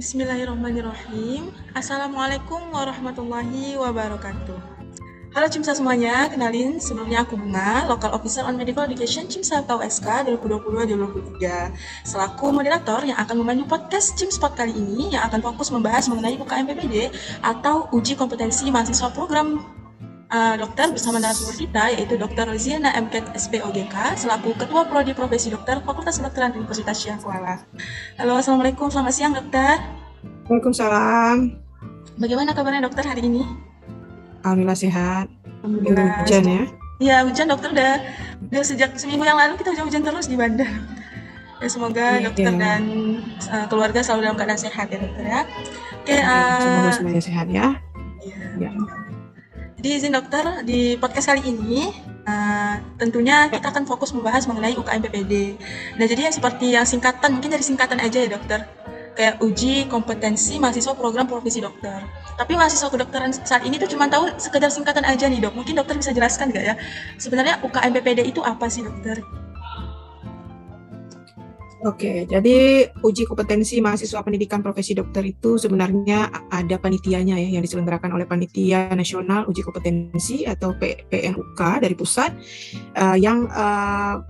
Bismillahirrahmanirrahim. Assalamualaikum warahmatullahi wabarakatuh. Halo Cimsa semuanya, kenalin sebelumnya aku Bunga, Local Officer on Medical Education Cimsa atau SK 2022-2023 selaku moderator yang akan memandu podcast Cimspot kali ini yang akan fokus membahas mengenai UKM PPD atau uji kompetensi mahasiswa program uh, dokter bersama narasumber kita yaitu Dr. Liziana MKet SPOGK selaku Ketua Prodi Profesi Dokter Fakultas Kedokteran Universitas Syahkuala. Halo, Assalamualaikum, selamat siang dokter. Waalaikumsalam. Bagaimana kabarnya dokter hari ini? Alhamdulillah sehat. Alhamdulillah. Hujan ya? Iya hujan dokter udah, udah sejak seminggu yang lalu kita hujan-hujan terus di Bandar. Ya, semoga ya, dokter ya. dan uh, keluarga selalu dalam keadaan sehat ya dokter ya. Oke, uh, semoga semuanya sehat ya. Iya. Ya. Jadi izin dokter, di podcast kali ini uh, tentunya kita akan fokus membahas mengenai UKM PPD. Nah jadi yang seperti yang singkatan, mungkin dari singkatan aja ya dokter. Kayak uji kompetensi mahasiswa program profesi dokter. Tapi mahasiswa kedokteran saat ini tuh cuma tahu sekedar singkatan aja nih dok. Mungkin dokter bisa jelaskan nggak ya? Sebenarnya UKM PPD itu apa sih dokter? Oke, jadi uji kompetensi mahasiswa pendidikan profesi dokter itu sebenarnya ada panitianya ya yang diselenggarakan oleh Panitia Nasional Uji Kompetensi atau PNUK dari pusat uh, yang uh,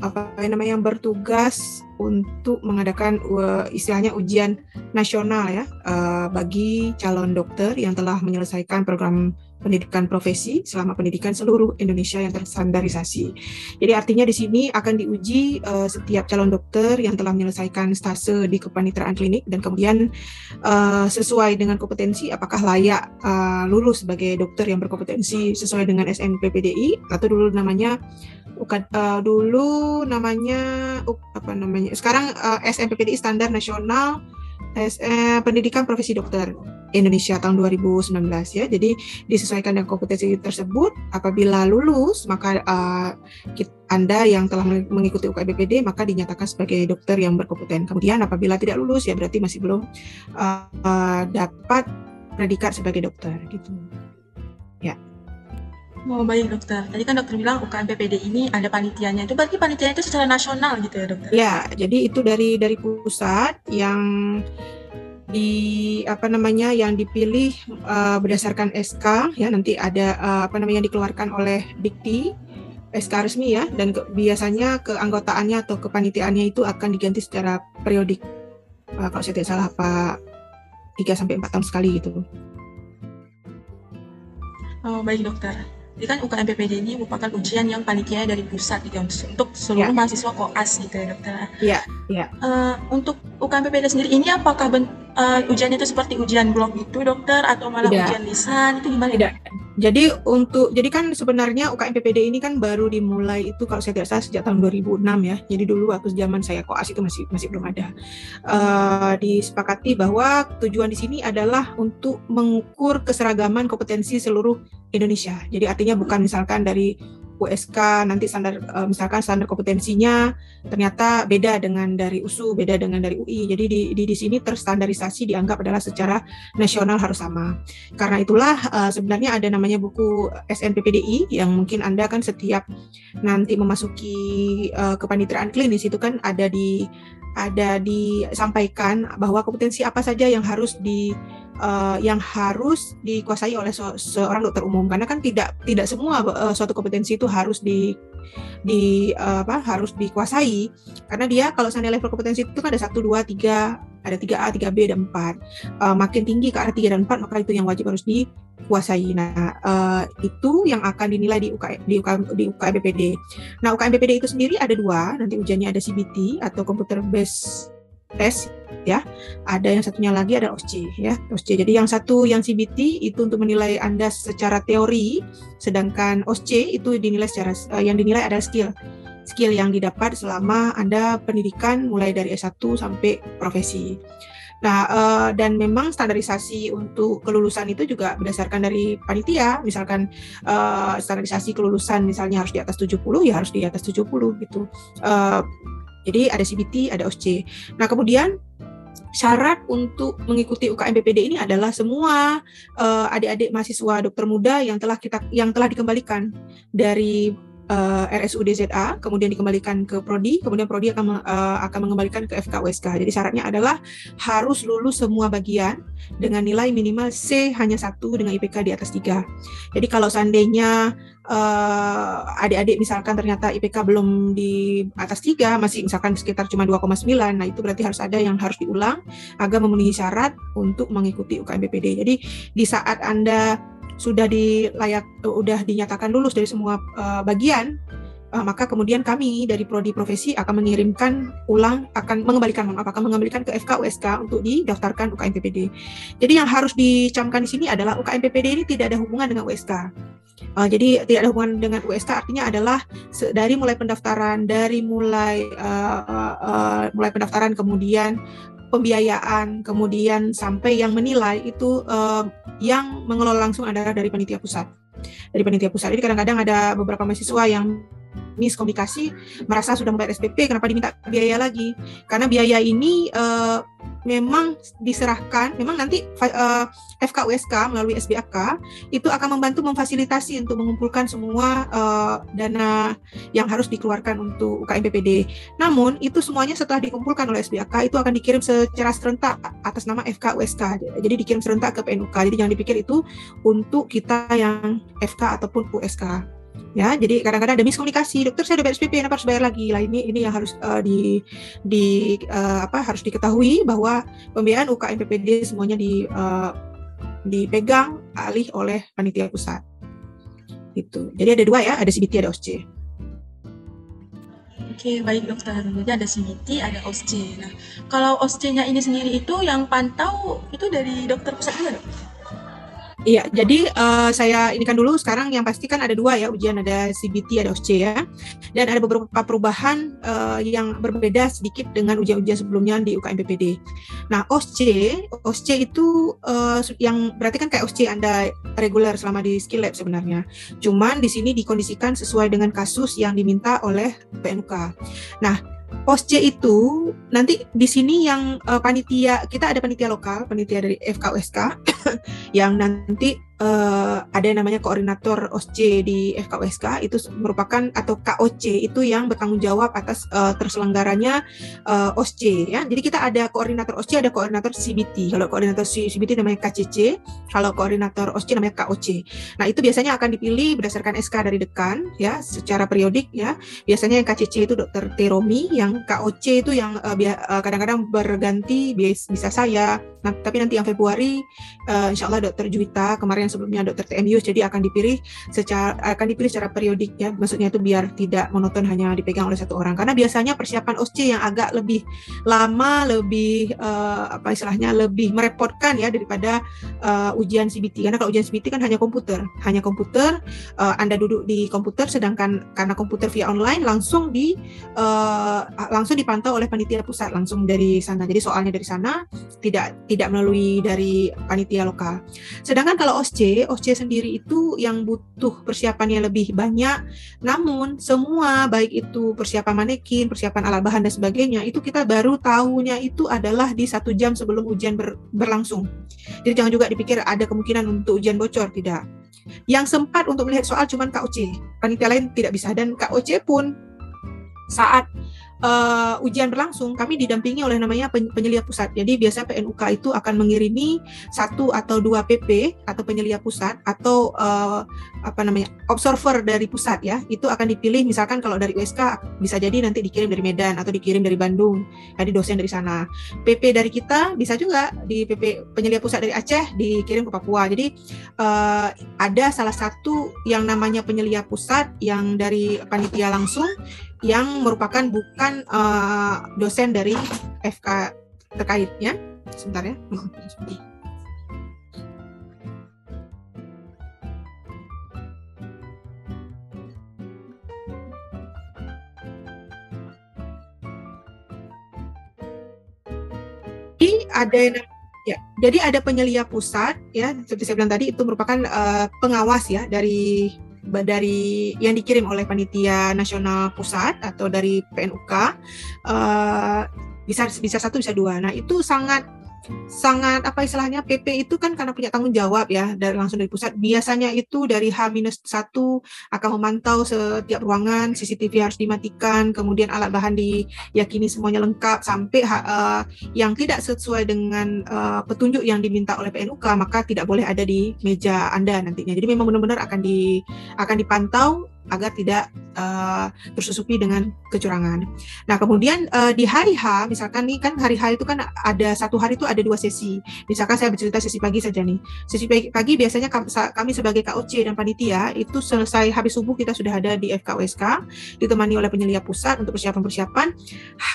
apa namanya yang bertugas untuk mengadakan uh, istilahnya ujian nasional ya uh, bagi calon dokter yang telah menyelesaikan program pendidikan profesi selama pendidikan seluruh Indonesia yang terstandarisasi. Jadi artinya di sini akan diuji uh, setiap calon dokter yang telah menyelesaikan stase di kepanitraan klinik dan kemudian uh, sesuai dengan kompetensi apakah layak uh, lulus sebagai dokter yang berkompetensi sesuai dengan SNPPDI atau dulu namanya uh, dulu namanya uh, apa namanya sekarang uh, SNPPDI standar nasional SM, pendidikan profesi dokter Indonesia tahun 2019 ya. Jadi disesuaikan dengan kompetensi tersebut. Apabila lulus, maka uh, kita, Anda yang telah mengikuti UKBPD maka dinyatakan sebagai dokter yang berkompeten. Kemudian apabila tidak lulus ya berarti masih belum uh, uh, dapat predikat sebagai dokter gitu. Ya. Oh baik dokter. Tadi kan dokter bilang UKM PPD ini ada panitianya. Itu berarti panitianya itu secara nasional gitu ya dokter? Ya, jadi itu dari dari pusat yang di apa namanya yang dipilih uh, berdasarkan SK ya nanti ada uh, apa namanya yang dikeluarkan oleh Dikti SK resmi ya dan ke, biasanya keanggotaannya atau kepanitiaannya itu akan diganti secara periodik uh, kalau saya tidak salah apa 3 sampai 4 tahun sekali gitu. Oh baik dokter. Jadi kan UKM PPD ini merupakan ujian yang panitia dari pusat gitu untuk seluruh ya. mahasiswa koas gitu ya dokter. Iya, iya. Uh, untuk UKM PPD sendiri ini apakah ben, uh, ujian itu seperti ujian blog itu dokter atau malah Tidak. ujian lisan itu gimana? Tidak. Jadi untuk jadi kan sebenarnya UKM PPD ini kan baru dimulai itu kalau saya tidak salah sejak tahun 2006 ya. Jadi dulu waktu zaman saya koas itu masih masih belum ada. Uh, disepakati bahwa tujuan di sini adalah untuk mengukur keseragaman kompetensi seluruh Indonesia. Jadi artinya bukan misalkan dari USK nanti standar uh, misalkan standar kompetensinya ternyata beda dengan dari USU, beda dengan dari UI. Jadi di di, di sini terstandarisasi dianggap adalah secara nasional harus sama. Karena itulah uh, sebenarnya ada namanya buku SNPPDI yang mungkin Anda kan setiap nanti memasuki uh, kepanitiaan klinis itu kan ada di ada disampaikan bahwa kompetensi apa saja yang harus di uh, yang harus dikuasai oleh se seorang dokter umum. Karena kan tidak tidak semua uh, suatu kompetensi itu harus di di uh, apa harus dikuasai. Karena dia kalau seandainya level kompetensi itu kan ada satu dua tiga ada tiga A tiga B dan empat uh, makin tinggi ke arah tiga dan empat maka itu yang wajib harus dikuasai nah uh, itu yang akan dinilai di UK di UK di UKM BPD nah UKM BPD itu sendiri ada dua nanti ujiannya ada CBT atau computer based test ya. Ada yang satunya lagi ada OSCE ya. OSCE. Jadi yang satu yang CBT itu untuk menilai Anda secara teori, sedangkan OSCE itu dinilai secara uh, yang dinilai adalah skill. Skill yang didapat selama Anda pendidikan mulai dari S1 sampai profesi. Nah, uh, dan memang standarisasi untuk kelulusan itu juga berdasarkan dari panitia. Misalkan uh, standarisasi kelulusan misalnya harus di atas 70, ya harus di atas 70 gitu. Uh, jadi ada CBT, ada OSCE. Nah, kemudian syarat untuk mengikuti UKM BPD ini adalah semua uh, adik-adik mahasiswa dokter muda yang telah kita yang telah dikembalikan dari uh, RSUD ZA, kemudian dikembalikan ke prodi, kemudian prodi akan uh, akan mengembalikan ke FK USK. Jadi syaratnya adalah harus lulus semua bagian dengan nilai minimal C hanya satu dengan IPK di atas tiga. Jadi kalau seandainya uh, adik-adik misalkan ternyata IPK belum di atas tiga, masih misalkan sekitar cuma 2,9, nah itu berarti harus ada yang harus diulang agar memenuhi syarat untuk mengikuti UKM BPD. Jadi di saat Anda sudah dilayak sudah dinyatakan lulus dari semua uh, bagian uh, maka kemudian kami dari prodi profesi akan mengirimkan ulang akan mengembalikan maaf akan mengembalikan ke FK USK untuk didaftarkan UKM PPD. Jadi yang harus dicamkan di sini adalah UKM PPD ini tidak ada hubungan dengan USK. Uh, jadi tidak ada hubungan dengan USK artinya adalah dari mulai pendaftaran dari mulai uh, uh, uh, mulai pendaftaran kemudian pembiayaan, kemudian sampai yang menilai itu uh, yang mengelola langsung adalah dari panitia pusat. Dari panitia pusat. Jadi kadang-kadang ada beberapa mahasiswa yang miskomunikasi merasa sudah membayar SPP kenapa diminta biaya lagi karena biaya ini uh, memang diserahkan memang nanti uh, eh, FKUSK melalui SBAK itu akan membantu memfasilitasi untuk mengumpulkan semua uh, dana yang harus dikeluarkan untuk UKM PPD. Namun itu semuanya setelah dikumpulkan oleh SBAK itu akan dikirim secara serentak atas nama FKUSK. Jadi dikirim serentak ke PNUK. Jadi jangan dipikir itu untuk kita yang FK ataupun USK ya jadi kadang-kadang ada miskomunikasi dokter saya udah bayar SPP harus bayar lagi lah ini ini yang harus uh, di di uh, apa harus diketahui bahwa pembiayaan UKM PPD semuanya di uh, dipegang alih oleh panitia pusat itu jadi ada dua ya ada CBT ada OSC Oke, baik dokter. Jadi ada CBT, ada OSC. Nah, kalau OSC-nya ini sendiri itu yang pantau itu dari dokter pusat juga dok? Iya, jadi uh, saya ini kan dulu sekarang yang pasti kan ada dua ya ujian ada CBT ada OSCE ya, dan ada beberapa perubahan uh, yang berbeda sedikit dengan ujian-ujian sebelumnya di UKM PPD. Nah OSCE, OSCE itu uh, yang berarti kan kayak OSCE anda reguler selama di skill lab sebenarnya. Cuman di sini dikondisikan sesuai dengan kasus yang diminta oleh PNUK. Nah Posce itu nanti di sini yang uh, panitia kita ada panitia lokal, panitia dari FKUSK yang nanti uh, ada yang namanya koordinator OSC di FKUSK itu merupakan atau KOC itu yang bertanggung jawab atas uh, terselenggaranya uh, OSC ya. Jadi kita ada koordinator OSC, ada koordinator CBT. Kalau koordinator CBT namanya KCC, kalau koordinator OSC namanya KOC. Nah, itu biasanya akan dipilih berdasarkan SK dari dekan ya secara periodik ya. Biasanya yang KCC itu Dr. Teromi, yang KOC itu yang kadang-kadang uh, berganti bisa saya. Nah, tapi nanti yang Februari uh, insya Allah Dr. Juwita kemarin sebelumnya dokter TMU jadi akan dipilih secara akan dipilih secara periodik ya. Maksudnya itu biar tidak monoton hanya dipegang oleh satu orang. Karena biasanya persiapan OSCE yang agak lebih lama lebih uh, apa istilahnya lebih merepotkan ya daripada uh, ujian CBT karena kalau ujian CBT kan hanya komputer. Hanya komputer uh, Anda duduk di komputer sedangkan karena komputer via online langsung di uh, langsung dipantau oleh panitia pusat langsung dari sana. Jadi soalnya dari sana tidak tidak melalui dari panitia lokal. Sedangkan kalau OSCE OSC, sendiri itu yang butuh persiapannya lebih banyak. Namun semua baik itu persiapan manekin, persiapan alat bahan dan sebagainya itu kita baru tahunya itu adalah di satu jam sebelum ujian ber, berlangsung. Jadi jangan juga dipikir ada kemungkinan untuk ujian bocor tidak. Yang sempat untuk melihat soal cuma KOC, panitia lain tidak bisa dan KOC pun saat uh, ujian berlangsung, kami didampingi oleh namanya penyelia pusat. Jadi biasa PNUK itu akan mengirimi satu atau dua PP atau penyelia pusat atau uh, apa namanya observer dari pusat ya. Itu akan dipilih misalkan kalau dari USK bisa jadi nanti dikirim dari Medan atau dikirim dari Bandung. Jadi dosen dari sana. PP dari kita bisa juga di PP penyelia pusat dari Aceh dikirim ke Papua. Jadi uh, ada salah satu yang namanya penyelia pusat yang dari panitia langsung yang merupakan bukan uh, dosen dari FK terkaitnya. Sebentar ya. Jadi ada yang ya jadi ada penyelia pusat ya seperti saya bilang tadi itu merupakan uh, pengawas ya dari dari yang dikirim oleh panitia nasional pusat atau dari PNUK uh, eh, bisa bisa satu bisa dua. Nah itu sangat sangat apa istilahnya PP itu kan karena punya tanggung jawab ya dari langsung dari pusat. Biasanya itu dari H-1 akan memantau setiap ruangan CCTV harus dimatikan kemudian alat bahan diyakini semuanya lengkap sampai uh, yang tidak sesuai dengan uh, petunjuk yang diminta oleh PNUK maka tidak boleh ada di meja Anda nantinya. Jadi memang benar-benar akan di akan dipantau agar tidak uh, tersusupi dengan kecurangan. Nah kemudian uh, di hari H, misalkan nih kan hari H itu kan ada satu hari itu ada dua sesi. Misalkan saya bercerita sesi pagi saja nih. Sesi pagi, pagi biasanya kami sebagai KOC dan panitia itu selesai habis subuh kita sudah ada di FKUSK ditemani oleh penyelia pusat untuk persiapan-persiapan.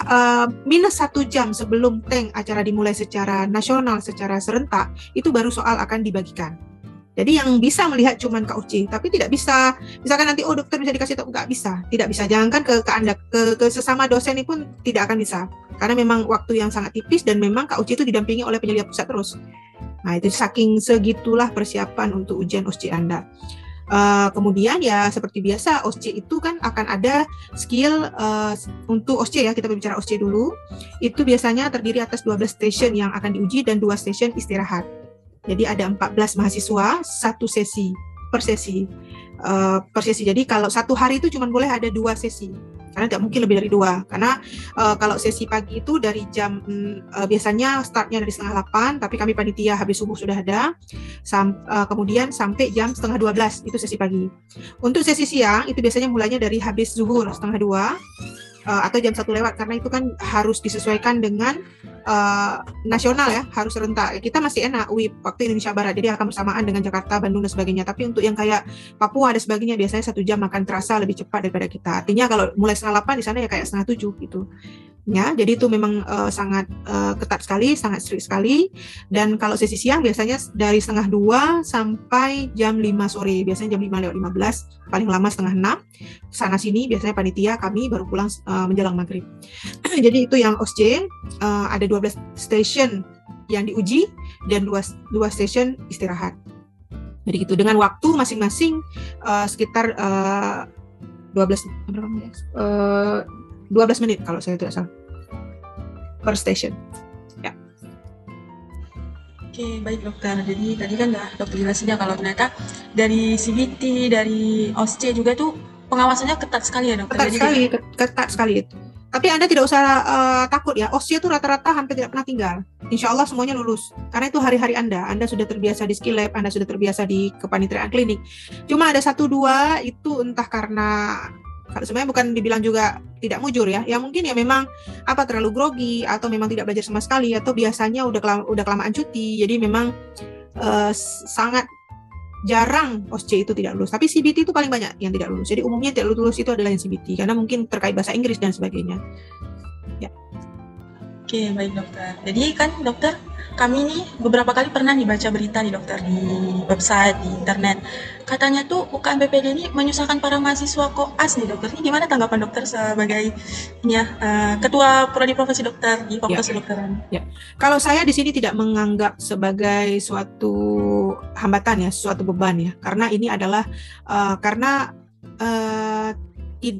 Uh, minus satu jam sebelum tank acara dimulai secara nasional, secara serentak itu baru soal akan dibagikan. Jadi yang bisa melihat cuma KUC, tapi tidak bisa. Misalkan nanti oh dokter bisa dikasih tahu nggak bisa, tidak bisa. Jangankan ke ke anda ke, ke sesama dosen ini pun tidak akan bisa, karena memang waktu yang sangat tipis dan memang KUC itu didampingi oleh penyelia pusat terus. Nah itu saking segitulah persiapan untuk ujian OSCE anda. Uh, kemudian ya seperti biasa OSCE itu kan akan ada skill uh, untuk OSCE ya kita berbicara OSCE dulu itu biasanya terdiri atas 12 station yang akan diuji dan dua station istirahat. Jadi ada 14 mahasiswa satu sesi per sesi. Uh, per sesi. Jadi kalau satu hari itu cuma boleh ada dua sesi. Karena tidak mungkin lebih dari dua. Karena uh, kalau sesi pagi itu dari jam uh, biasanya startnya dari setengah delapan tapi kami panitia habis subuh sudah ada sam, uh, kemudian sampai jam setengah dua belas itu sesi pagi. Untuk sesi siang itu biasanya mulainya dari habis zuhur setengah dua uh, atau jam satu lewat. Karena itu kan harus disesuaikan dengan uh, nasional ya harus serentak kita masih enak WIP waktu Indonesia Barat jadi akan bersamaan dengan Jakarta Bandung dan sebagainya. Tapi untuk yang kayak Papua dan sebagainya biasanya satu jam akan terasa lebih cepat daripada kita. Artinya kalau mulai setengah delapan di sana ya kayak setengah tujuh gitu ya jadi itu memang uh, sangat uh, ketat sekali sangat strict sekali. Dan kalau sesi siang biasanya dari setengah dua sampai jam 5 sore. Biasanya jam 5 lewat 15 paling lama setengah enam. Sana sini biasanya panitia kami baru pulang uh, menjelang maghrib. Jadi itu yang OSC uh, ada 12 station yang diuji dan dua, dua station istirahat. Jadi gitu dengan waktu masing-masing uh, sekitar uh, 12 berapa uh, 12 menit kalau saya tidak salah per station. Ya. Oke, baik dokter. Jadi tadi kan udah dokter jelasin ya kalau ternyata dari CBT, dari OSCE juga tuh pengawasannya ketat sekali ya dokter. Ketat Jadi sekali, ketat sekali. Tapi Anda tidak usah uh, takut ya, OSCE itu rata-rata hampir tidak pernah tinggal. Insya Allah semuanya lulus. Karena itu hari-hari Anda. Anda sudah terbiasa di skill lab, Anda sudah terbiasa di kepanitiaan klinik. Cuma ada satu dua itu entah karena kalau sebenarnya bukan dibilang juga tidak mujur ya. Yang mungkin ya memang apa terlalu grogi atau memang tidak belajar sama sekali atau biasanya udah kelam, udah kelamaan cuti. Jadi memang uh, sangat jarang OSCE itu tidak lulus. Tapi CBT itu paling banyak yang tidak lulus. Jadi umumnya tidak lulus itu adalah yang CBT karena mungkin terkait bahasa Inggris dan sebagainya. Ya oke baik dokter. Jadi kan dokter kami nih beberapa kali pernah dibaca berita di dokter di website di internet. Katanya tuh UKM PPD ini menyusahkan para mahasiswa koas nih dokter. Ini gimana tanggapan dokter sebagai ya uh, ketua prodi profesi dokter di fakultas ya. kedokteran? Ya. Kalau saya di sini tidak menganggap sebagai suatu hambatan ya suatu beban ya. Karena ini adalah uh, karena uh,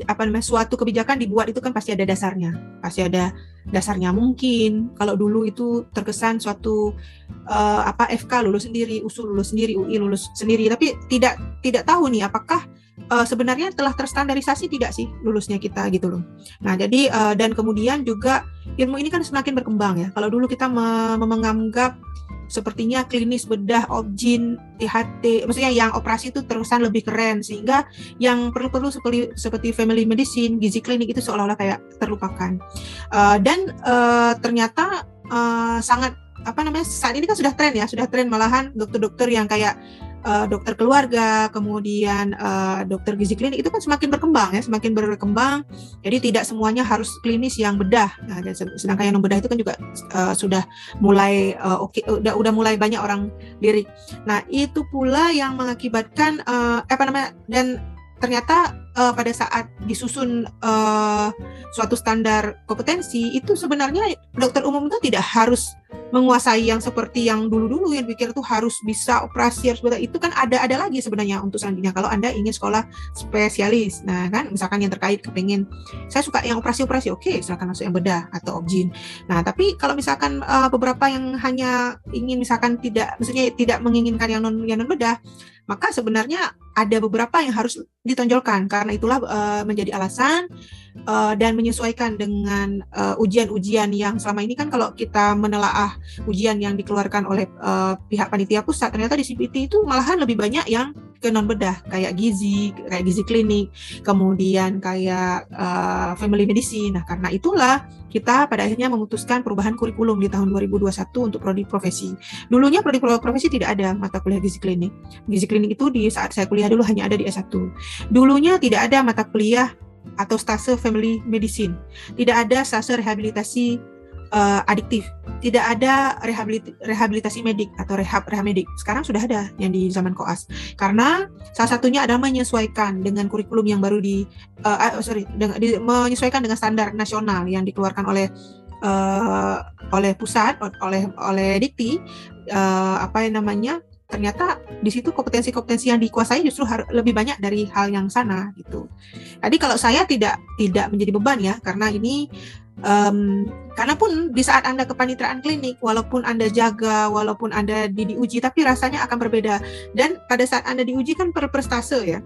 apa namanya suatu kebijakan dibuat itu kan pasti ada dasarnya. Pasti ada dasarnya mungkin. Kalau dulu itu terkesan suatu uh, apa FK lulus sendiri usul lulus sendiri UI lulus sendiri. Tapi tidak tidak tahu nih apakah uh, sebenarnya telah terstandarisasi tidak sih lulusnya kita gitu loh. Nah jadi uh, dan kemudian juga ilmu ini kan semakin berkembang ya. Kalau dulu kita menganggap sepertinya klinis bedah objin THT maksudnya yang operasi itu terusan lebih keren. Sehingga yang perlu-perlu seperti seperti family medicine gizi klinik itu seolah-olah kayak terlupakan. Uh, dan uh, ternyata uh, sangat apa namanya saat ini kan sudah tren ya sudah tren malahan dokter-dokter yang kayak uh, dokter keluarga, kemudian uh, dokter gizi klinik itu kan semakin berkembang ya, semakin berkembang. Jadi tidak semuanya harus klinis yang bedah. Nah, dan sedangkan yang bedah itu kan juga uh, sudah mulai uh, oke, okay, udah udah mulai banyak orang lirik. Nah itu pula yang mengakibatkan uh, apa namanya dan ternyata uh, pada saat disusun uh, suatu standar kompetensi itu sebenarnya dokter umum itu tidak harus menguasai yang seperti yang dulu-dulu yang pikir itu harus bisa operasi harus betul itu kan ada ada lagi sebenarnya untuk selanjutnya. Kalau anda ingin sekolah spesialis nah kan misalkan yang terkait kepengen saya suka yang operasi-operasi oke okay, silakan masuk yang bedah atau objin. Nah tapi kalau misalkan uh, beberapa yang hanya ingin misalkan tidak maksudnya tidak menginginkan yang non yang non bedah maka sebenarnya ada beberapa yang harus ditonjolkan. Karena itulah uh, menjadi alasan uh, dan menyesuaikan dengan ujian-ujian uh, yang selama ini kan kalau kita menelaah ujian yang dikeluarkan oleh uh, pihak panitia pusat ternyata di CPT itu malahan lebih banyak yang ke non bedah kayak gizi kayak gizi klinik kemudian kayak uh, family medicine. Nah karena itulah kita pada akhirnya memutuskan perubahan kurikulum di tahun 2021 untuk prodi profesi. Dulunya prodi profesi tidak ada mata kuliah gizi klinik. Gizi klinik itu di saat saya kuliah dulu hanya ada di S1 dulunya tidak ada mata kuliah atau stase family medicine. Tidak ada stase rehabilitasi uh, adiktif. Tidak ada rehabilitasi, rehabilitasi medik atau rehab rehab medik. Sekarang sudah ada yang di zaman koas. Karena salah satunya adalah menyesuaikan dengan kurikulum yang baru di uh, sorry, dengan, di, menyesuaikan dengan standar nasional yang dikeluarkan oleh uh, oleh pusat oleh oleh dikti uh, apa yang namanya ternyata di situ kompetensi-kompetensi yang dikuasai justru lebih banyak dari hal yang sana gitu. Tadi kalau saya tidak tidak menjadi beban ya karena ini um, karena pun di saat anda kepanitraan klinik walaupun anda jaga walaupun anda di diuji tapi rasanya akan berbeda. Dan pada saat anda diuji kan per prestase ya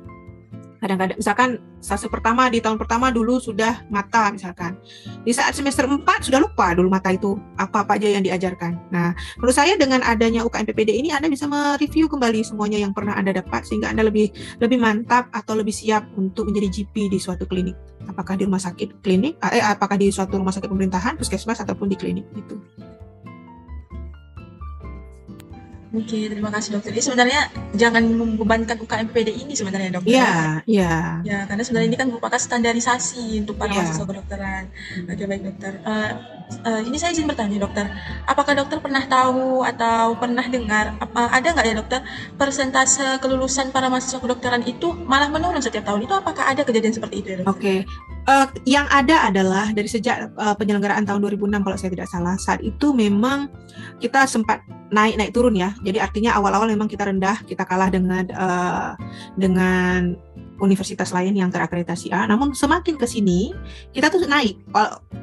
kadang-kadang. Misalkan fase pertama di tahun pertama dulu sudah mata misalkan. Di saat semester 4 sudah lupa dulu mata itu apa-apa aja yang diajarkan. Nah menurut saya dengan adanya UKM PPD ini Anda bisa mereview kembali semuanya yang pernah Anda dapat sehingga Anda lebih lebih mantap atau lebih siap untuk menjadi GP di suatu klinik. Apakah di rumah sakit klinik eh apakah di suatu rumah sakit pemerintahan puskesmas ataupun di klinik itu Oke, terima kasih dokter. Jadi sebenarnya jangan membebankan UKM PPD ini sebenarnya dokter. Iya, iya. Ya, karena sebenarnya ini kan merupakan standarisasi untuk para yeah. mahasiswa kedokteran. Oke, baik dokter. Uh, uh, ini saya izin bertanya dokter, apakah dokter pernah tahu atau pernah dengar apa ada nggak ya dokter persentase kelulusan para mahasiswa kedokteran itu malah menurun setiap tahun? Itu apakah ada kejadian seperti itu ya dokter? Oke, okay. Uh, yang ada adalah dari sejak uh, penyelenggaraan tahun 2006 kalau saya tidak salah. Saat itu memang kita sempat naik naik turun ya. Jadi artinya awal-awal memang kita rendah kita kalah dengan uh, dengan universitas lain yang terakreditasi A. Namun semakin ke sini kita tuh naik.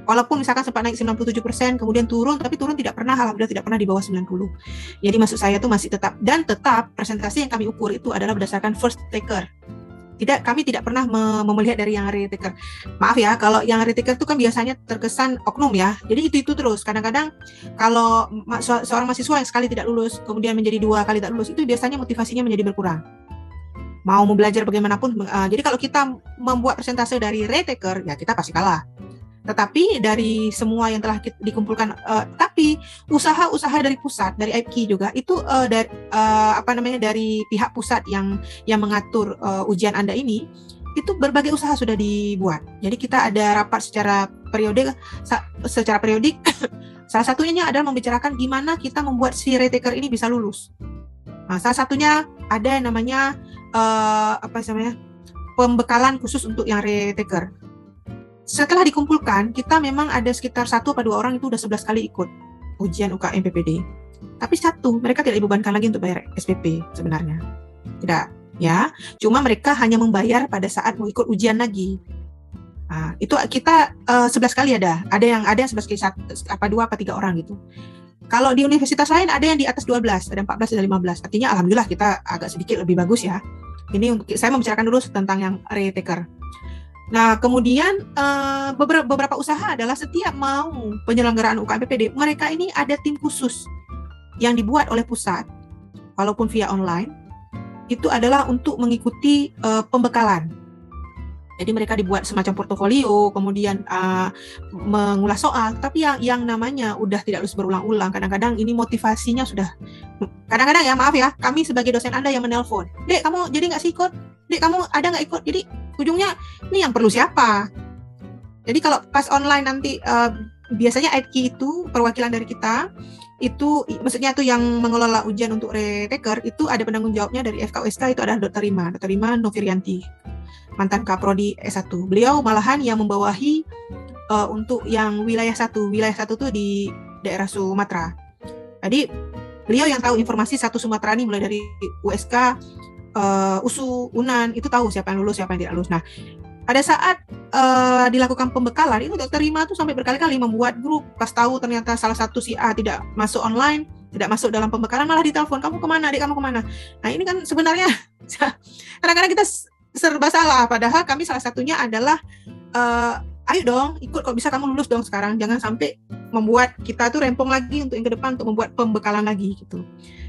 Walaupun misalkan sempat naik 97% kemudian turun tapi turun tidak pernah alhamdulillah tidak pernah di bawah 90 jadi maksud saya tuh masih tetap dan tetap presentasi yang kami ukur itu adalah berdasarkan first taker tidak kami tidak pernah melihat dari yang retaker. Maaf ya, kalau yang retaker itu kan biasanya terkesan oknum ya. Jadi itu itu terus. Kadang-kadang kalau seorang mahasiswa yang sekali tidak lulus, kemudian menjadi dua kali tidak lulus, itu biasanya motivasinya menjadi berkurang. Mau belajar bagaimanapun. Uh, jadi kalau kita membuat persentase dari retaker, ya kita pasti kalah. Tetapi dari semua yang telah dikumpulkan, uh, tapi usaha-usaha dari pusat, dari IPK juga itu uh, dari uh, apa namanya dari pihak pusat yang yang mengatur uh, ujian anda ini itu berbagai usaha sudah dibuat. Jadi kita ada rapat secara periode, secara periodik. salah satunya adalah membicarakan gimana kita membuat si retaker ini bisa lulus. Nah, salah satunya ada yang namanya uh, apa namanya pembekalan khusus untuk yang retaker setelah dikumpulkan, kita memang ada sekitar satu atau dua orang itu udah 11 kali ikut ujian UKM PPD. Tapi satu, mereka tidak dibebankan lagi untuk bayar SPP sebenarnya. Tidak, ya. Cuma mereka hanya membayar pada saat mau ikut ujian lagi. Nah, itu kita uh, eh, 11 kali ada. Ada yang ada 11 kali satu, apa dua apa tiga orang gitu. Kalau di universitas lain ada yang di atas 12, ada 14 ada 15. Artinya alhamdulillah kita agak sedikit lebih bagus ya. Ini saya membicarakan dulu tentang yang retaker. Nah, kemudian uh, beberapa, usaha adalah setiap mau penyelenggaraan UKM PPD, mereka ini ada tim khusus yang dibuat oleh pusat, walaupun via online, itu adalah untuk mengikuti uh, pembekalan. Jadi mereka dibuat semacam portofolio, kemudian uh, mengulas soal. Tapi yang yang namanya udah tidak harus berulang-ulang. Kadang-kadang ini motivasinya sudah. Kadang-kadang ya maaf ya, kami sebagai dosen anda yang menelpon, dek kamu jadi nggak sih ikut? Dek kamu ada nggak ikut? Jadi ujungnya ini yang perlu siapa? Jadi kalau pas online nanti uh, biasanya ITK itu perwakilan dari kita itu maksudnya itu yang mengelola ujian untuk retaker itu ada penanggung jawabnya dari FKUSK itu adalah Dr. Rima, Dr. Rima Novirianti. Mantan kaprodi S1. Beliau malahan yang membawahi uh, untuk yang wilayah satu. Wilayah satu tuh di daerah Sumatera. Jadi beliau yang tahu informasi satu Sumatera ini mulai dari USK, uh, USU, UNAN itu tahu siapa yang lulus, siapa yang tidak lulus. Nah, pada saat uh, dilakukan pembekalan itu dokter Rima tuh sampai berkali-kali membuat grup pas tahu ternyata salah satu si A tidak masuk online tidak masuk dalam pembekalan malah ditelepon kamu ke mana adik kamu ke mana nah ini kan sebenarnya kadang-kadang kita serba salah. Padahal kami salah satunya adalah uh, ayo dong ikut kok bisa kamu lulus dong sekarang. Jangan sampai membuat kita tuh rempong lagi untuk yang ke depan untuk membuat pembekalan lagi gitu.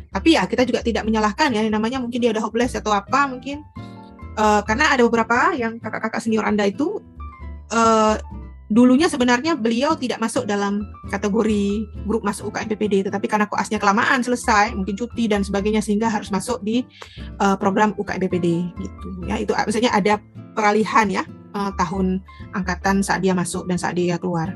Tapi ya kita juga tidak menyalahkan ya namanya mungkin dia udah hopeless atau apa mungkin uh, karena ada beberapa yang kakak-kakak senior Anda itu uh, dulunya sebenarnya beliau tidak masuk dalam kategori grup masuk UKM PPD tetapi karena koasnya kelamaan selesai mungkin cuti dan sebagainya sehingga harus masuk di uh, program UKM PPD gitu ya itu misalnya ada peralihan ya uh, tahun angkatan saat dia masuk dan saat dia keluar.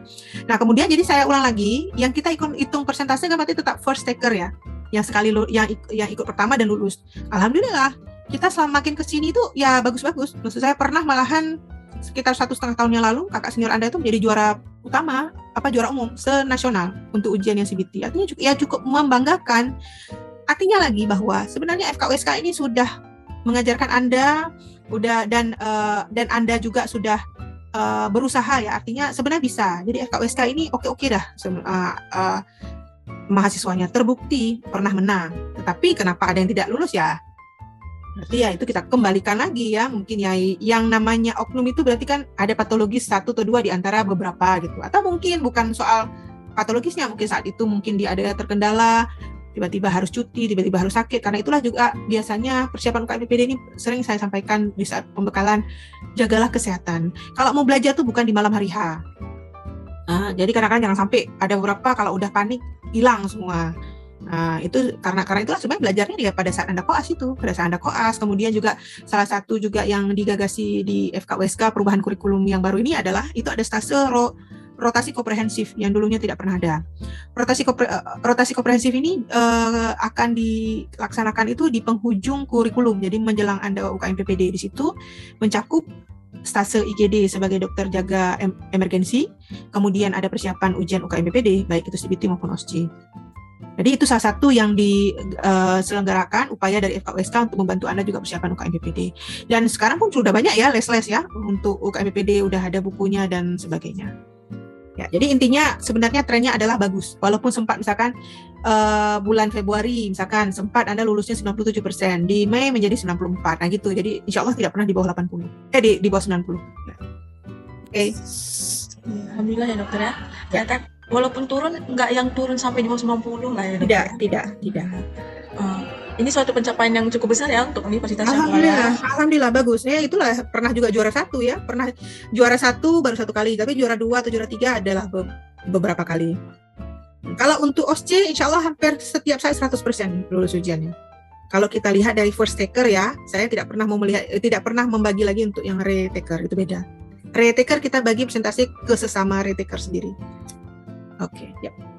Nah kemudian jadi saya ulang lagi yang kita ikut hitung persentase kan berarti tetap first taker ya yang sekali yang yang ikut pertama dan lulus. Alhamdulillah kita selama makin ke sini tuh ya bagus-bagus. Maksud saya pernah malahan sekitar satu setengah tahun yang lalu kakak senior anda itu menjadi juara utama apa juara umum senasional untuk ujian yang CBT. Artinya juga, ya cukup membanggakan. Artinya lagi bahwa sebenarnya FKUSK ini sudah mengajarkan anda, udah dan uh, dan anda juga sudah uh, berusaha ya. Artinya sebenarnya bisa. Jadi FKUSK ini oke-oke dah. Uh, uh, mahasiswanya terbukti pernah menang. Tetapi kenapa ada yang tidak lulus ya? Berarti ya itu kita kembalikan lagi ya mungkin ya yang namanya oknum itu berarti kan ada patologis satu atau dua di antara beberapa gitu. Atau mungkin bukan soal patologisnya mungkin saat itu mungkin dia ada terkendala tiba-tiba harus cuti tiba-tiba harus sakit. Karena itulah juga biasanya persiapan UKM PPD ini sering saya sampaikan di saat pembekalan jagalah kesehatan. Kalau mau belajar tuh bukan di malam hari H. Nah, jadi kadang-kadang jangan sampai ada beberapa kalau udah panik hilang semua Nah, itu karena karena itulah sebenarnya belajarnya dia pada saat Anda koas itu, pada saat Anda koas. Kemudian juga salah satu juga yang digagasi di FKWSK perubahan kurikulum yang baru ini adalah itu ada stase ro, rotasi komprehensif yang dulunya tidak pernah ada. Rotasi kopre, eh, rotasi komprehensif ini uh, akan dilaksanakan itu di penghujung kurikulum. Jadi menjelang Anda UKM PPD di situ mencakup stase IGD sebagai dokter jaga em emergensi, kemudian ada persiapan ujian UKM PPD baik itu CBT maupun OSCE. Jadi itu salah satu yang diselenggarakan uh, upaya dari FKUSK untuk membantu Anda juga persiapan UKM PPD. Dan sekarang pun sudah banyak ya les-les ya untuk UKM PPD udah ada bukunya dan sebagainya. Ya, jadi intinya sebenarnya trennya adalah bagus. Walaupun sempat misalkan uh, bulan Februari misalkan sempat Anda lulusnya 97%, di Mei menjadi 94. Nah gitu. Jadi insya Allah tidak pernah di bawah 80. Eh di, di bawah 90. Ya. Oke. Okay. Alhamdulillah ya dokter ya. ya. ya walaupun turun nggak yang turun sampai di bawah 90 lah ya dok? tidak tidak tidak uh, ini suatu pencapaian yang cukup besar ya untuk Universitas Alhamdulillah. Alhamdulillah bagus. Ya itulah pernah juga juara satu ya, pernah juara satu baru satu kali, tapi juara dua atau juara tiga adalah be beberapa kali. Kalau untuk OSCE, insya Allah hampir setiap saya 100% lulus ujiannya. Kalau kita lihat dari first taker ya, saya tidak pernah mau melihat, eh, tidak pernah membagi lagi untuk yang retaker itu beda. Retaker kita bagi presentasi ke sesama retaker sendiri. Oke, okay, ya.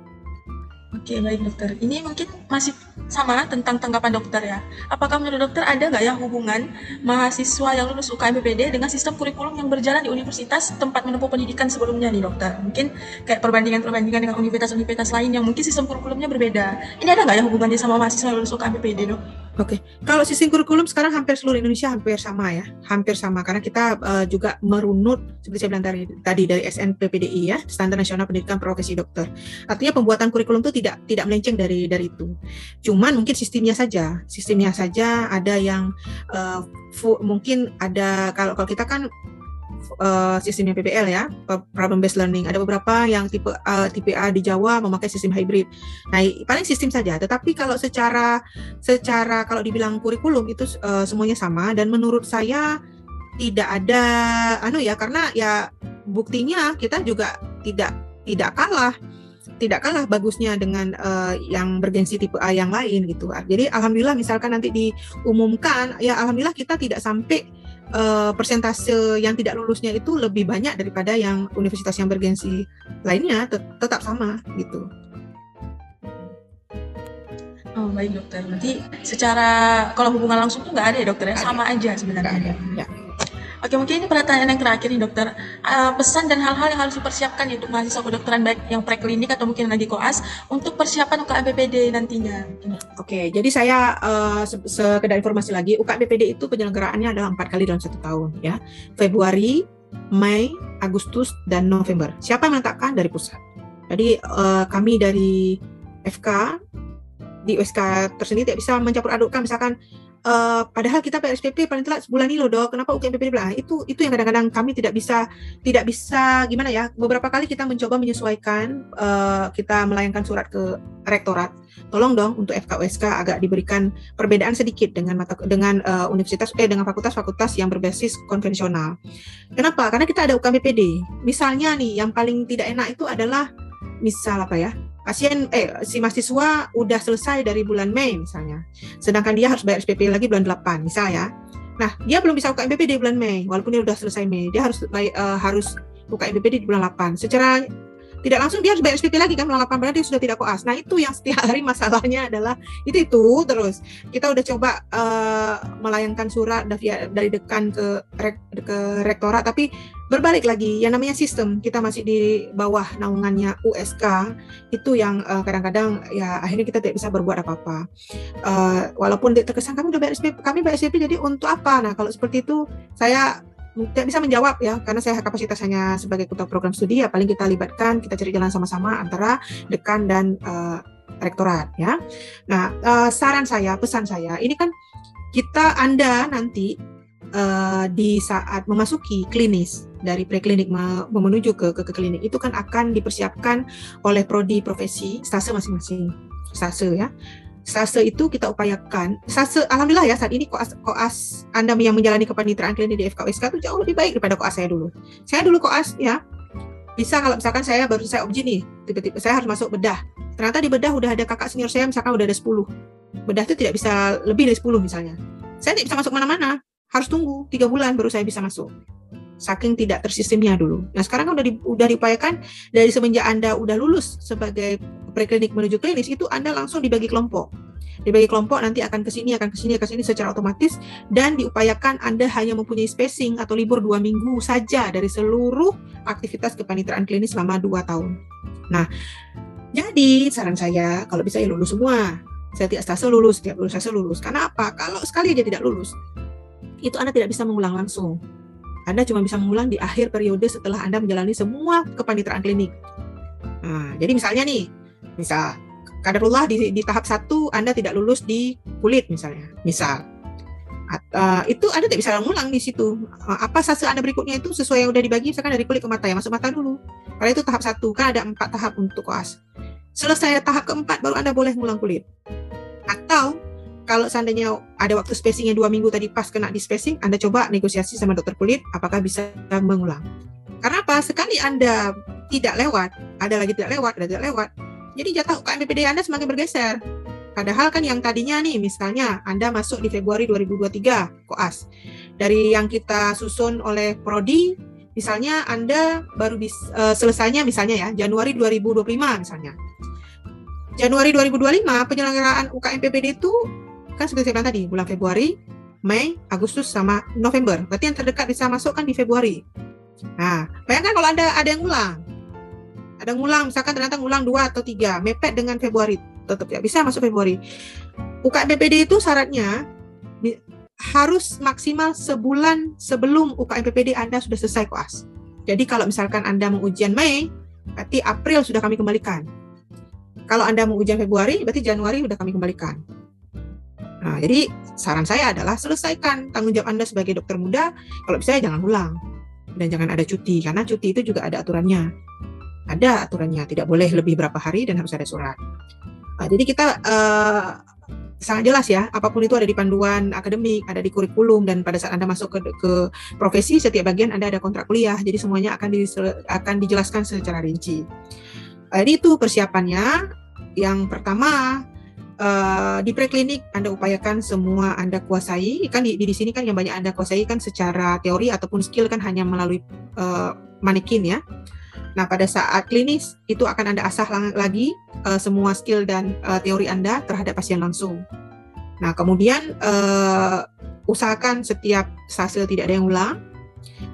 Oke, baik dokter. Ini mungkin masih sama tentang tanggapan dokter ya. Apakah menurut dokter ada nggak ya hubungan mahasiswa yang lulus UKM PPD dengan sistem kurikulum yang berjalan di universitas tempat menempuh pendidikan sebelumnya nih dokter? Mungkin kayak perbandingan-perbandingan dengan universitas-universitas lain yang mungkin sistem kurikulumnya berbeda. Ini ada nggak ya hubungannya sama mahasiswa yang lulus UKM PPD dok? Oke, okay. kalau sistem kurikulum sekarang hampir seluruh Indonesia hampir sama ya, hampir sama karena kita uh, juga merunut seperti saya bilang tadi, tadi dari SNPPDI ya, Standar Nasional Pendidikan Profesi Dokter. Artinya pembuatan kurikulum itu tidak tidak melenceng dari dari itu. Cuman mungkin sistemnya saja, sistemnya saja ada yang uh, mungkin ada kalau kalau kita kan uh, sistemnya PBL ya, problem based learning. Ada beberapa yang tipe uh, tipe A di Jawa memakai sistem hybrid. Nah, paling sistem saja. Tetapi kalau secara secara kalau dibilang kurikulum itu uh, semuanya sama dan menurut saya tidak ada anu ya karena ya buktinya kita juga tidak tidak kalah tidak kalah bagusnya dengan uh, yang bergensi tipe A yang lain gitu. Jadi alhamdulillah misalkan nanti diumumkan ya alhamdulillah kita tidak sampai uh, persentase yang tidak lulusnya itu lebih banyak daripada yang universitas yang bergensi lainnya tet tetap sama gitu. Oh baik dokter. Berarti secara kalau hubungan langsung tuh nggak ada ya dokter ya, sama aja sebenarnya. ada. Ya. Oke, mungkin ini pertanyaan yang terakhir nih dokter. Uh, pesan dan hal-hal yang harus dipersiapkan untuk mahasiswa kedokteran baik yang preklinik atau mungkin lagi koas untuk persiapan UKM nantinya. Oke, jadi saya uh, sekedar informasi lagi, UKM itu penyelenggaraannya adalah empat kali dalam satu tahun ya. Februari, Mei, Agustus, dan November. Siapa yang menetapkan dari pusat? Jadi uh, kami dari FK di USK tersendiri tidak bisa mencampur adukkan misalkan Uh, padahal kita PSPP paling telat sebulan ini loh dok. Kenapa UKM PPD bilang itu itu yang kadang-kadang kami tidak bisa tidak bisa gimana ya. Beberapa kali kita mencoba menyesuaikan uh, kita melayangkan surat ke rektorat. Tolong dong untuk FKUSK agak diberikan perbedaan sedikit dengan mata dengan uh, universitas eh dengan fakultas-fakultas yang berbasis konvensional. Kenapa? Karena kita ada UKM PPD. Misalnya nih yang paling tidak enak itu adalah misal apa ya? Pasien eh si mahasiswa udah selesai dari bulan Mei misalnya. Sedangkan dia harus bayar SPP lagi bulan 8 misalnya. Nah, dia belum bisa buka MPP di bulan Mei walaupun dia udah selesai Mei. Dia harus uh, harus buka MPP di bulan 8. Secara tidak langsung dia harus bayar SPP lagi kan bulan 8 berarti dia sudah tidak koas. Nah, itu yang setiap hari masalahnya adalah itu itu terus. Kita udah coba uh, melayangkan surat dari dari dekan ke ke rektorat tapi berbalik lagi yang namanya sistem kita masih di bawah naungannya USK itu yang uh, kadang-kadang ya akhirnya kita tidak bisa berbuat apa-apa. Uh, walaupun terkesan kami udah bayar SPP kami bayar SPP jadi untuk apa? Nah kalau seperti itu saya tidak bisa menjawab ya karena saya kapasitas hanya sebagai ketua program studi ya paling kita libatkan kita cari jalan sama-sama antara dekan dan uh, rektorat ya. Nah uh, saran saya pesan saya ini kan kita anda nanti uh, di saat memasuki klinis dari preklinik menuju ke, ke ke klinik itu kan akan dipersiapkan oleh prodi profesi stase masing-masing. Stase ya. Stase itu kita upayakan stase alhamdulillah ya saat ini koas koas Anda yang menjalani kepanitiaan klinik di FKWSK itu jauh lebih baik daripada koas saya dulu. Saya dulu koas ya. Bisa kalau misalkan saya baru saya obji nih tiba-tiba saya harus masuk bedah. Ternyata di bedah udah ada kakak senior saya misalkan udah ada 10 bedah itu tidak bisa lebih dari 10 misalnya. Saya tidak bisa masuk mana-mana. Harus tunggu tiga bulan baru saya bisa masuk saking tidak tersistemnya dulu. Nah sekarang kan udah di, udah diupayakan dari semenjak anda udah lulus sebagai preklinik menuju klinis itu anda langsung dibagi kelompok. Dibagi kelompok nanti akan ke sini akan ke sini ke sini secara otomatis dan diupayakan anda hanya mempunyai spacing atau libur dua minggu saja dari seluruh aktivitas kepaniteraan klinis selama dua tahun. Nah jadi saran saya kalau bisa ya lulus semua. Saya tidak stase lulus, setiap lulus saya lulus. Karena apa? Kalau sekali aja tidak lulus, itu Anda tidak bisa mengulang langsung. Anda cuma bisa mengulang di akhir periode setelah Anda menjalani semua kepaniteraan klinik. Nah, jadi misalnya nih, misal kadarullah di, di tahap satu Anda tidak lulus di kulit misalnya, misal. Uh, itu Anda tidak bisa mengulang di situ. Uh, apa fase Anda berikutnya itu sesuai yang udah dibagi, misalkan dari kulit ke mata ya, masuk mata dulu. Karena itu tahap satu, kan ada empat tahap untuk koas. Selesai tahap keempat, baru Anda boleh mengulang kulit. Atau kalau seandainya ada waktu spacingnya dua minggu tadi pas kena di spacing, Anda coba negosiasi sama dokter kulit apakah bisa mengulang. Karena apa? Sekali Anda tidak lewat, ada lagi tidak lewat, ada tidak lewat. Jadi jatah UKM PPD Anda semakin bergeser. Padahal kan yang tadinya nih, misalnya Anda masuk di Februari 2023 koas. Dari yang kita susun oleh Prodi, misalnya Anda baru bis, uh, selesainya misalnya ya Januari 2025 misalnya. Januari 2025 penyelenggaraan UKM PPD itu kan seperti saya bilang tadi bulan Februari, Mei, Agustus sama November. Berarti yang terdekat bisa masuk kan di Februari. Nah, bayangkan kalau ada ada yang ngulang. Ada yang ngulang, misalkan ternyata ngulang dua atau tiga, mepet dengan Februari, tetap ya bisa masuk Februari. UKM PPD itu syaratnya harus maksimal sebulan sebelum UKM PPD Anda sudah selesai koas. Jadi kalau misalkan Anda mau ujian Mei, berarti April sudah kami kembalikan. Kalau Anda mau ujian Februari, berarti Januari sudah kami kembalikan. Nah, jadi saran saya adalah selesaikan tanggung jawab Anda sebagai dokter muda. Kalau bisa jangan ulang dan jangan ada cuti karena cuti itu juga ada aturannya. Ada aturannya, tidak boleh lebih berapa hari dan harus ada surat. Nah, jadi kita uh, sangat jelas ya, apa pun itu ada di panduan akademik, ada di kurikulum dan pada saat Anda masuk ke, ke profesi setiap bagian Anda ada kontrak kuliah. Jadi semuanya akan di, akan dijelaskan secara rinci. Jadi itu persiapannya. Yang pertama uh, di preklinik Anda upayakan semua Anda kuasai kan di, di sini kan yang banyak Anda kuasai kan secara teori ataupun skill kan hanya melalui uh, manekin ya. Nah, pada saat klinis itu akan Anda asah lagi uh, semua skill dan uh, teori Anda terhadap pasien langsung. Nah, kemudian uh, usahakan setiap fase tidak ada yang ulang.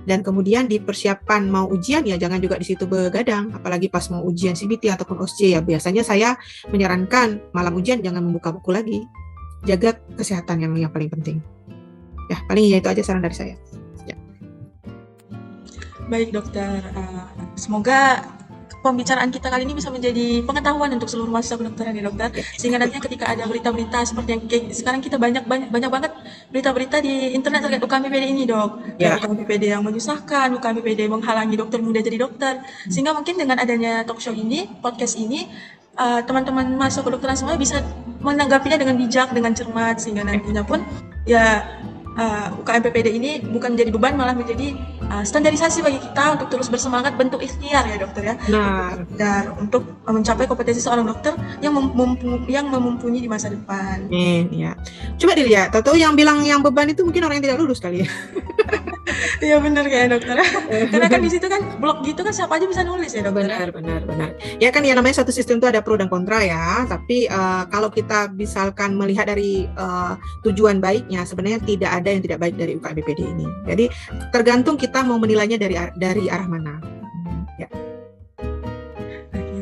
Dan kemudian di persiapan mau ujian ya jangan juga di situ begadang. Apalagi pas mau ujian CBT ataupun OSCE ya biasanya saya menyarankan malam ujian jangan membuka buku lagi. Jaga kesehatan yang yang paling penting. Ya paling ya itu aja saran dari saya. Ya. baik dokter. Uh, semoga pembicaraan kita kali ini bisa menjadi pengetahuan untuk seluruh mahasiswa kedokteran ya dokter. Sehingga nantinya ketika ada berita-berita seperti yang kayak sekarang kita banyak banyak banyak banget berita-berita di internet terkait UKM PPD ini dok. Ya. UKM PPD yang menyusahkan UKM PPD menghalangi dokter muda jadi dokter. Sehingga mungkin dengan adanya talk show ini podcast ini uh, teman-teman mahasiswa kedokteran semua bisa menanggapinya dengan bijak dengan cermat. Sehingga nantinya pun ya uh, UKM PPD ini bukan menjadi beban malah menjadi uh, standarisasi bagi kita untuk terus bersemangat bentuk ikhtiar ya dokter ya nah dan untuk mencapai kompetensi seorang dokter yang mem- yang memumpuni di masa depan. Amin, ya. Coba dilihat, tahu yang bilang yang beban itu mungkin orang yang tidak lulus kali ya. Iya benar kayak dokter. Karena kan di situ kan blog gitu kan siapa aja bisa nulis ya dokter. Benar, benar, benar. Ya kan ya namanya satu sistem itu ada pro dan kontra ya. Tapi eh, kalau kita misalkan melihat dari eh, tujuan baiknya, sebenarnya tidak ada yang tidak baik dari UKM BPD ini. Jadi tergantung kita mau menilainya dari ar- dari arah mana. Hmm, Ya.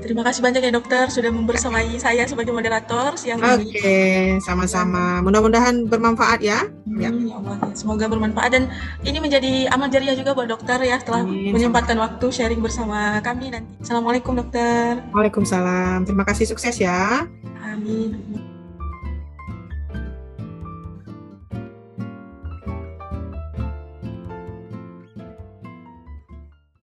Terima kasih banyak ya dokter sudah membersamai saya sebagai moderator siang ini. Oke, sama-sama. Mudah-mudahan bermanfaat ya. Ya. Hmm, ya Allah, ya. semoga bermanfaat dan ini menjadi amal jariah juga buat dokter ya setelah Amin. menyempatkan waktu sharing bersama kami nanti. Assalamualaikum dokter. Waalaikumsalam. Terima kasih sukses ya. Amin.